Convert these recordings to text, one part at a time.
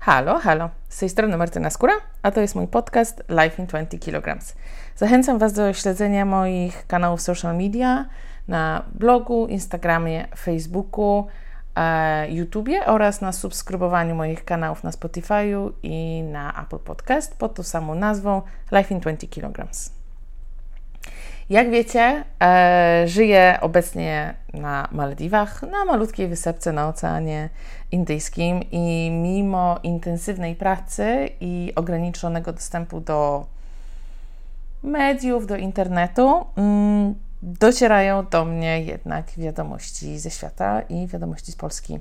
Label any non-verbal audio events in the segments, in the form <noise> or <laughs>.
Halo, halo. Z tej strony Martyna Skóra, a to jest mój podcast Life in 20 kg. Zachęcam Was do śledzenia moich kanałów social media na blogu, Instagramie, Facebooku, e, YouTubie oraz na subskrybowaniu moich kanałów na Spotify'u i na Apple Podcast pod tą samą nazwą Life in 20 kg. Jak wiecie, e, żyję obecnie na Malediwach, na malutkiej wysepce na Oceanie Indyjskim i mimo intensywnej pracy i ograniczonego dostępu do mediów, do internetu, mm, docierają do mnie jednak wiadomości ze świata i wiadomości z Polski.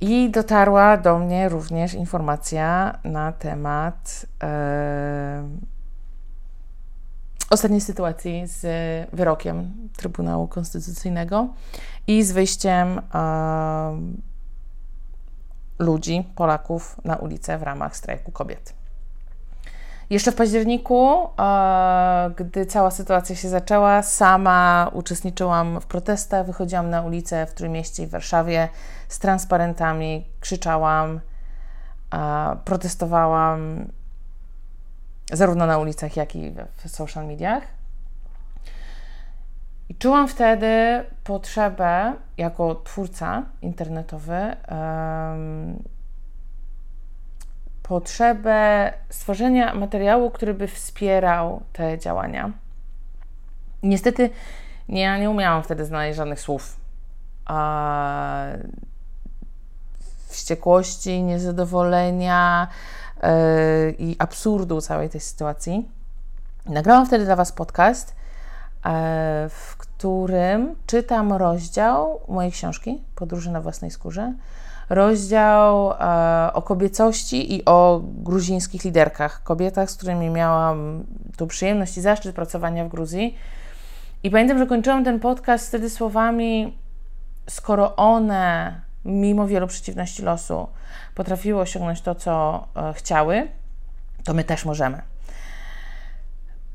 I dotarła do mnie również informacja na temat. E, ostatniej sytuacji z wyrokiem Trybunału Konstytucyjnego i z wyjściem ludzi, Polaków na ulicę w ramach strajku kobiet. Jeszcze w październiku, e, gdy cała sytuacja się zaczęła, sama uczestniczyłam w protestach, wychodziłam na ulicę w Trójmieście i w Warszawie z transparentami, krzyczałam, e, protestowałam zarówno na ulicach, jak i w social mediach. I czułam wtedy potrzebę, jako twórca internetowy, um, potrzebę stworzenia materiału, który by wspierał te działania. Niestety nie, nie umiałam wtedy znaleźć żadnych słów. A, wściekłości, niezadowolenia, i absurdu całej tej sytuacji. Nagrałam wtedy dla Was podcast, e, w którym czytam rozdział mojej książki Podróże na własnej skórze. Rozdział e, o kobiecości i o gruzińskich liderkach, kobietach, z którymi miałam tu przyjemność i zaszczyt pracowania w Gruzji. I pamiętam, że kończyłam ten podcast wtedy słowami: Skoro one, mimo wielu przeciwności losu, potrafiły osiągnąć to, co e, chciały, to my też możemy.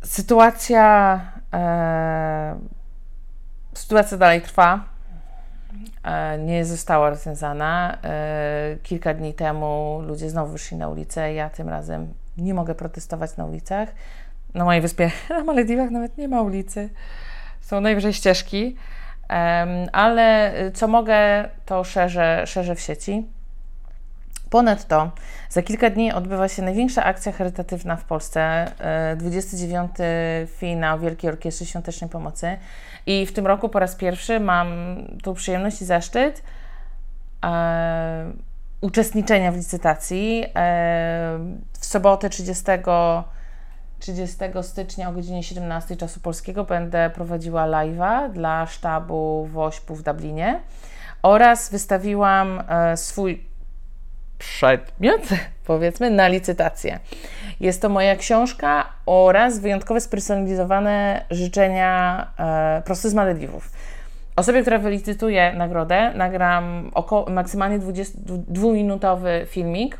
Sytuacja, e, sytuacja dalej trwa. E, nie została rozwiązana. E, kilka dni temu ludzie znowu wyszli na ulicę. Ja tym razem nie mogę protestować na ulicach. Na mojej wyspie, <laughs> na Malediwach nawet nie ma ulicy. Są najwyżej ścieżki. Ale co mogę, to szerzę, szerzę w sieci. Ponadto za kilka dni odbywa się największa akcja charytatywna w Polsce, 29. E, finał Wielkiej Orkiestry Świątecznej Pomocy. I w tym roku po raz pierwszy mam tu przyjemność i zaszczyt e, uczestniczenia w licytacji. E, w sobotę 30, 30 stycznia o godzinie 17 czasu polskiego będę prowadziła live'a dla sztabu WOŚP w Dublinie oraz wystawiłam e, swój przedmiot, <laughs> powiedzmy, na licytację. Jest to moja książka oraz wyjątkowe spersonalizowane życzenia e, z Malediwów. Osobie, która wylicytuje nagrodę, nagram około, maksymalnie 22-minutowy filmik,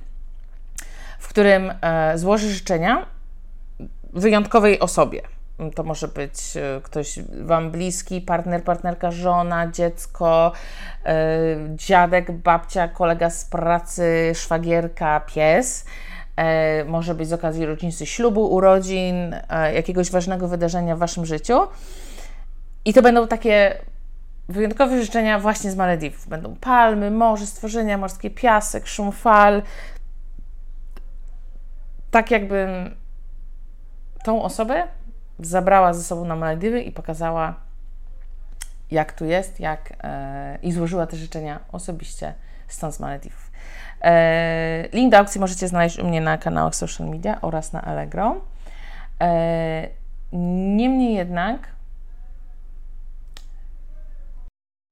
w którym e, złożę życzenia wyjątkowej osobie. To może być e, ktoś Wam bliski, partner, partnerka, żona, dziecko, yy, dziadek, babcia, kolega z pracy, szwagierka, pies. Yy, może być z okazji rocznicy ślubu, urodzin, jakiegoś ważnego wydarzenia w Waszym życiu. I to będą takie wyjątkowe życzenia właśnie z Malediwów. Będą palmy, morze, stworzenia morskie, piasek, szum fal. Tak jakbym tą osobę zabrała ze sobą na Malediwy i pokazała, jak tu jest, jak e, i złożyła te życzenia osobiście stąd z Malediwów. E, link do aukcji możecie znaleźć u mnie na kanałach social media oraz na Allegro. E, niemniej jednak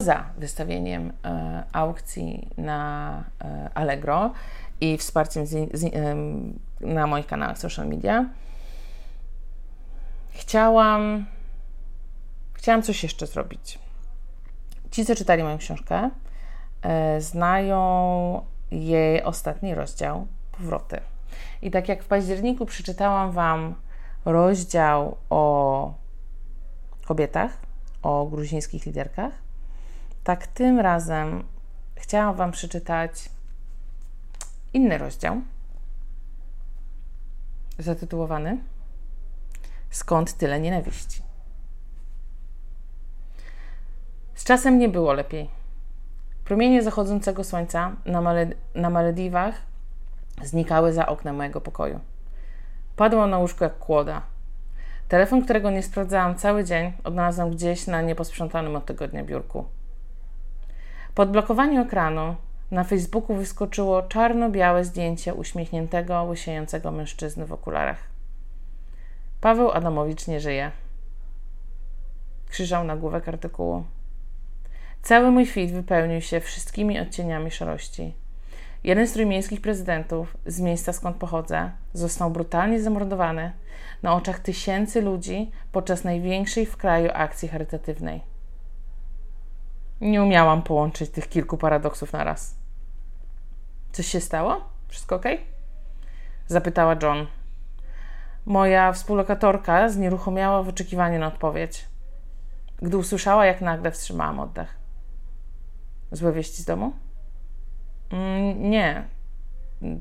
za wystawieniem e, aukcji na e, Allegro i wsparciem z, z, na moich kanałach social media chciałam, chciałam coś jeszcze zrobić. Ci, co czytali moją książkę, e, znają jej ostatni rozdział Powroty. I tak jak w październiku przeczytałam Wam rozdział o kobietach, o gruzińskich liderkach, tak tym razem chciałam Wam przeczytać inny rozdział zatytułowany Skąd tyle nienawiści? Z czasem nie było lepiej. Promienie zachodzącego słońca na, Male na Malediwach znikały za oknem mojego pokoju. Padłam na łóżko jak kłoda. Telefon, którego nie sprawdzałam cały dzień, odnalazłam gdzieś na nieposprzątanym od tygodnia biurku. Po odblokowaniu ekranu na Facebooku wyskoczyło czarno-białe zdjęcie uśmiechniętego, łysiejącego mężczyzny w okularach. Paweł Adamowicz nie żyje. Krzyżał nagłówek artykułu. Cały mój feed wypełnił się wszystkimi odcieniami szarości. Jeden z trójmiejskich prezydentów z miejsca skąd pochodzę został brutalnie zamordowany na oczach tysięcy ludzi podczas największej w kraju akcji charytatywnej. Nie umiałam połączyć tych kilku paradoksów na raz. Coś się stało? Wszystko ok? Zapytała John. Moja współlokatorka znieruchomiała w oczekiwaniu na odpowiedź. Gdy usłyszała, jak nagle wstrzymałam oddech. Złe wieści z domu? Mm, nie.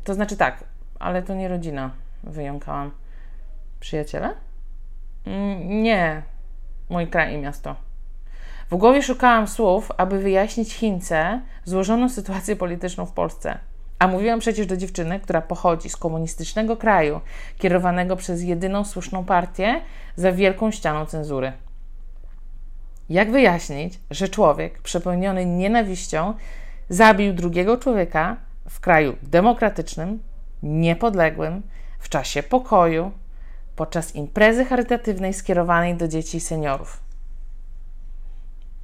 To znaczy tak, ale to nie rodzina, wyjąkałam. Przyjaciele? Mm, nie. Mój kraj i miasto. W głowie szukałam słów, aby wyjaśnić Chince złożoną sytuację polityczną w Polsce. A mówiłam przecież do dziewczyny, która pochodzi z komunistycznego kraju, kierowanego przez jedyną słuszną partię za wielką ścianą cenzury. Jak wyjaśnić, że człowiek przepełniony nienawiścią zabił drugiego człowieka w kraju demokratycznym, niepodległym, w czasie pokoju, podczas imprezy charytatywnej skierowanej do dzieci i seniorów?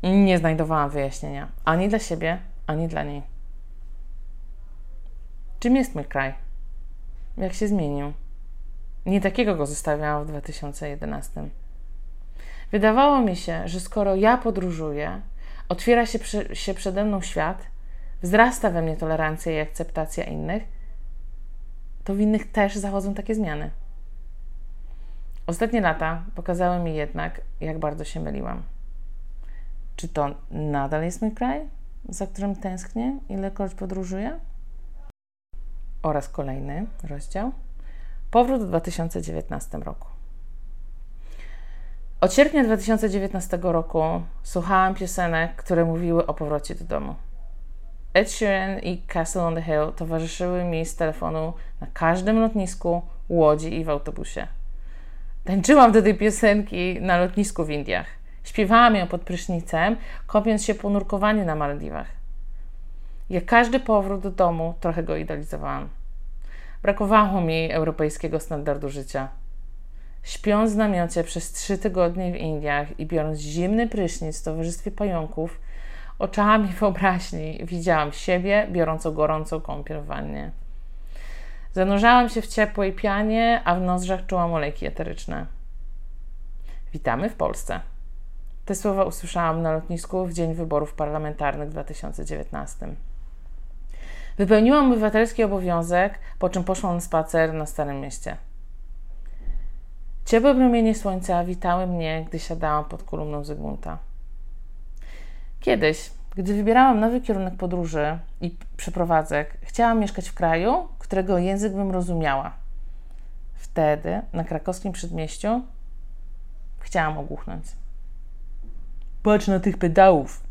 Nie znajdowałam wyjaśnienia ani dla siebie, ani dla niej. Czym jest mój kraj? Jak się zmienił? Nie takiego go zostawiałam w 2011. Wydawało mi się, że skoro ja podróżuję, otwiera się, się przede mną świat, wzrasta we mnie tolerancja i akceptacja innych, to w innych też zachodzą takie zmiany. Ostatnie lata pokazały mi jednak, jak bardzo się myliłam. Czy to nadal jest mój kraj, za którym tęsknię, ilekroć podróżuję? Oraz kolejny rozdział. Powrót w 2019 roku. Od sierpnia 2019 roku słuchałam piosenek, które mówiły o powrocie do domu. Ed Sheeran i Castle on the Hill towarzyszyły mi z telefonu na każdym lotnisku, łodzi i w autobusie. Tańczyłam do tej piosenki na lotnisku w Indiach. Śpiewałam ją pod prysznicem, kopiąc się po nurkowaniu na Maldiwach. Jak każdy powrót do domu, trochę go idealizowałam. Brakowało mi europejskiego standardu życia. Śpiąc w namiocie przez trzy tygodnie w Indiach i biorąc zimny prysznic w towarzystwie pająków, oczami <laughs> wyobraźni widziałam siebie biorącą gorącą kąpiel w wannie. Zanurzałam się w ciepłej pianie, a w nozdrzach czułam olejki eteryczne. Witamy w Polsce. Te słowa usłyszałam na lotnisku w dzień wyborów parlamentarnych w 2019. Wypełniłam obywatelski obowiązek, po czym poszłam na spacer na Starym Mieście. Ciepłe promienie słońca witały mnie, gdy siadałam pod kolumną Zygmunta. Kiedyś, gdy wybierałam nowy kierunek podróży i przeprowadzek, chciałam mieszkać w kraju, którego język bym rozumiała. Wtedy, na krakowskim przedmieściu, chciałam ogłuchnąć. Patrz na tych pedałów!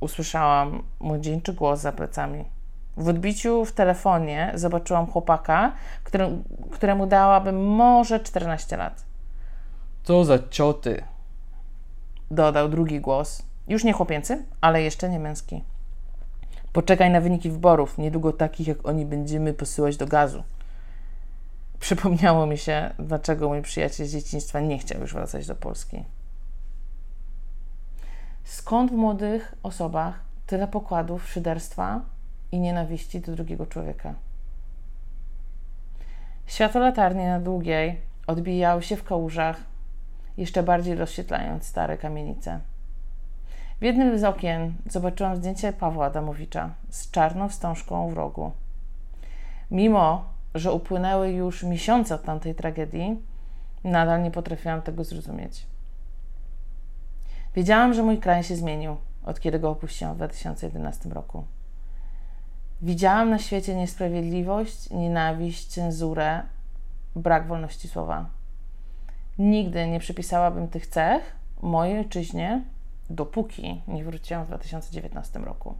Usłyszałam młodzieńczy głos za plecami. W odbiciu w telefonie zobaczyłam chłopaka, którym, któremu dałabym może 14 lat. Co za cioty! Dodał drugi głos. Już nie chłopięcy, ale jeszcze nie męski. Poczekaj na wyniki wyborów. Niedługo takich jak oni będziemy posyłać do gazu. Przypomniało mi się, dlaczego mój przyjaciel z dzieciństwa nie chciał już wracać do Polski. Skąd w młodych osobach tyle pokładów szyderstwa i nienawiści do drugiego człowieka? Światło latarni na długiej odbijały się w kałużach, jeszcze bardziej rozświetlając stare kamienice. W jednym z okien zobaczyłam zdjęcie Pawła Adamowicza z czarną wstążką w rogu. Mimo, że upłynęły już miesiące od tamtej tragedii, nadal nie potrafiłam tego zrozumieć. Wiedziałam, że mój kraj się zmienił, od kiedy go opuściłam w 2011 roku. Widziałam na świecie niesprawiedliwość, nienawiść, cenzurę, brak wolności słowa. Nigdy nie przypisałabym tych cech mojej ojczyźnie, dopóki nie wróciłam w 2019 roku.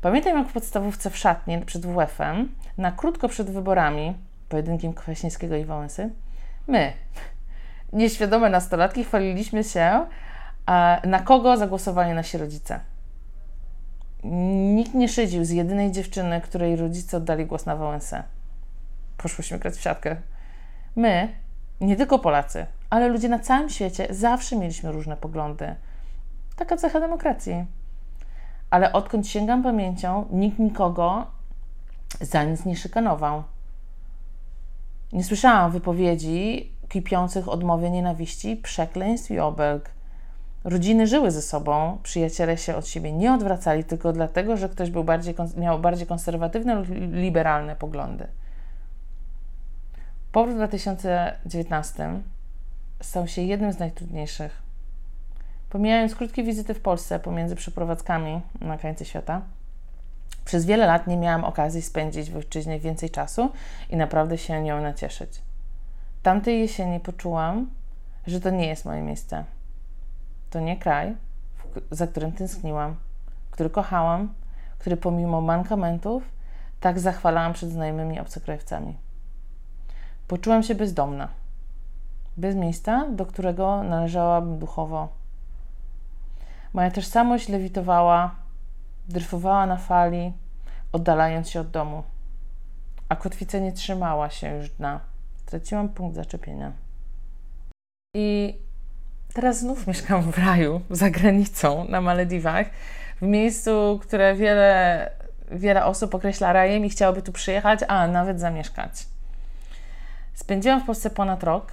Pamiętam, jak w podstawówce w szatni przed WF-em, na krótko przed wyborami, pojedynkiem Kwaśniewskiego i Wałęsy, my, <laughs> nieświadome nastolatki, chwaliliśmy się, na kogo zagłosowali nasi rodzice. Nikt nie szydził z jedynej dziewczyny, której rodzice oddali głos na Wałęsę. Poszłyśmy grać w siatkę. My, nie tylko Polacy, ale ludzie na całym świecie zawsze mieliśmy różne poglądy. Taka cecha demokracji. Ale odkąd sięgam pamięcią, nikt nikogo za nic nie szykanował. Nie słyszałam wypowiedzi kipiących odmowie nienawiści, przekleństw i obelg. Rodziny żyły ze sobą, przyjaciele się od siebie nie odwracali tylko dlatego, że ktoś był bardziej, miał bardziej konserwatywne lub liberalne poglądy. Powrót w 2019 stał się jednym z najtrudniejszych. Pomijając krótkie wizyty w Polsce pomiędzy przeprowadzkami na krańce świata, przez wiele lat nie miałam okazji spędzić w ojczyźnie więcej czasu i naprawdę się nią nacieszyć. Tamtej jesieni poczułam, że to nie jest moje miejsce. To nie kraj, za którym tęskniłam, który kochałam, który pomimo mankamentów tak zachwalałam przed znajomymi obcokrajowcami. Poczułam się bezdomna, bez miejsca, do którego należałabym duchowo. Moja tożsamość lewitowała, dryfowała na fali, oddalając się od domu, a kotwica nie trzymała się już dna. Straciłam punkt zaczepienia. I teraz znów mieszkam w raju, za granicą, na Malediwach, w miejscu, które wiele, wiele osób określa rajem i chciałoby tu przyjechać, a nawet zamieszkać. Spędziłam w Polsce ponad rok,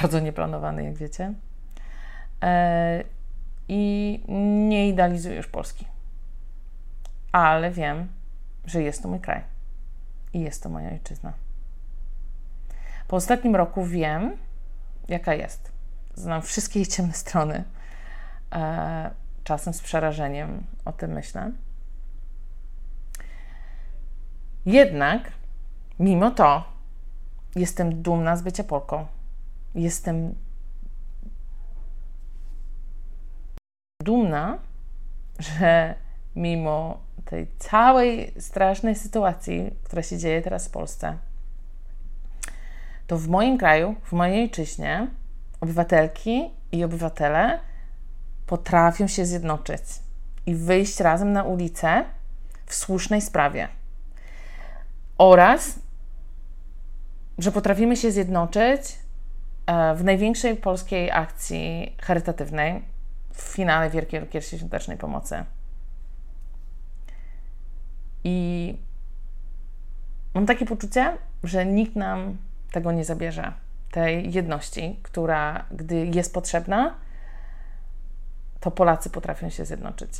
bardzo nieplanowany, jak wiecie. E, I nie idealizuję już Polski. Ale wiem, że jest to mój kraj i jest to moja ojczyzna. Po ostatnim roku wiem, jaka jest. Znam wszystkie jej ciemne strony. E, czasem z przerażeniem o tym myślę. Jednak, mimo to, jestem dumna z bycia Polką. Jestem dumna, że mimo tej całej strasznej sytuacji, która się dzieje teraz w Polsce, to w moim kraju, w mojej ojczyźnie, obywatelki i obywatele potrafią się zjednoczyć i wyjść razem na ulicę w słusznej sprawie. Oraz, że potrafimy się zjednoczyć e, w największej polskiej akcji charytatywnej w finale Wielkiej Orkiestry Świątecznej Pomocy. I mam takie poczucie, że nikt nam tego nie zabierze, tej jedności, która, gdy jest potrzebna, to Polacy potrafią się zjednoczyć.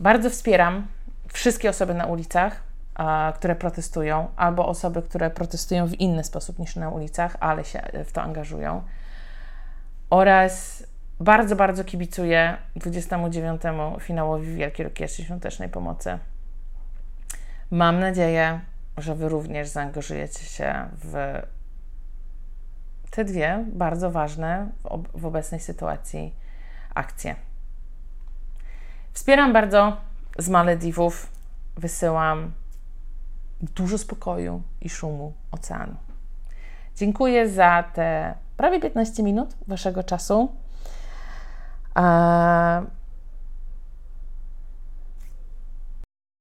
Bardzo wspieram wszystkie osoby na ulicach, które protestują, albo osoby, które protestują w inny sposób niż na ulicach, ale się w to angażują. Oraz bardzo, bardzo kibicuję 29. finałowi Wielkiej Orkiestry Świątecznej Pomocy. Mam nadzieję, że Wy również zaangażujecie się w te dwie bardzo ważne w, obecnej sytuacji akcje. Wspieram bardzo z Malediwów, wysyłam dużo spokoju i szumu oceanu. Dziękuję za te prawie 15 minut Waszego czasu.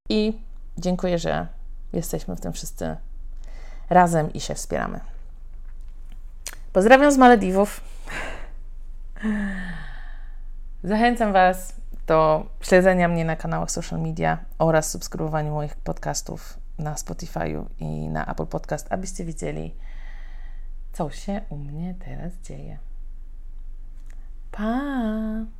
I dziękuję, że jesteśmy w tym wszyscy razem i się wspieramy. Pozdrawiam z Malediwów. Zachęcam Was do śledzenia mnie na kanałach social media oraz subskrybowania moich podcastów na Spotify'u i na Apple Podcast, abyście widzieli, co się u mnie teraz dzieje. Pa!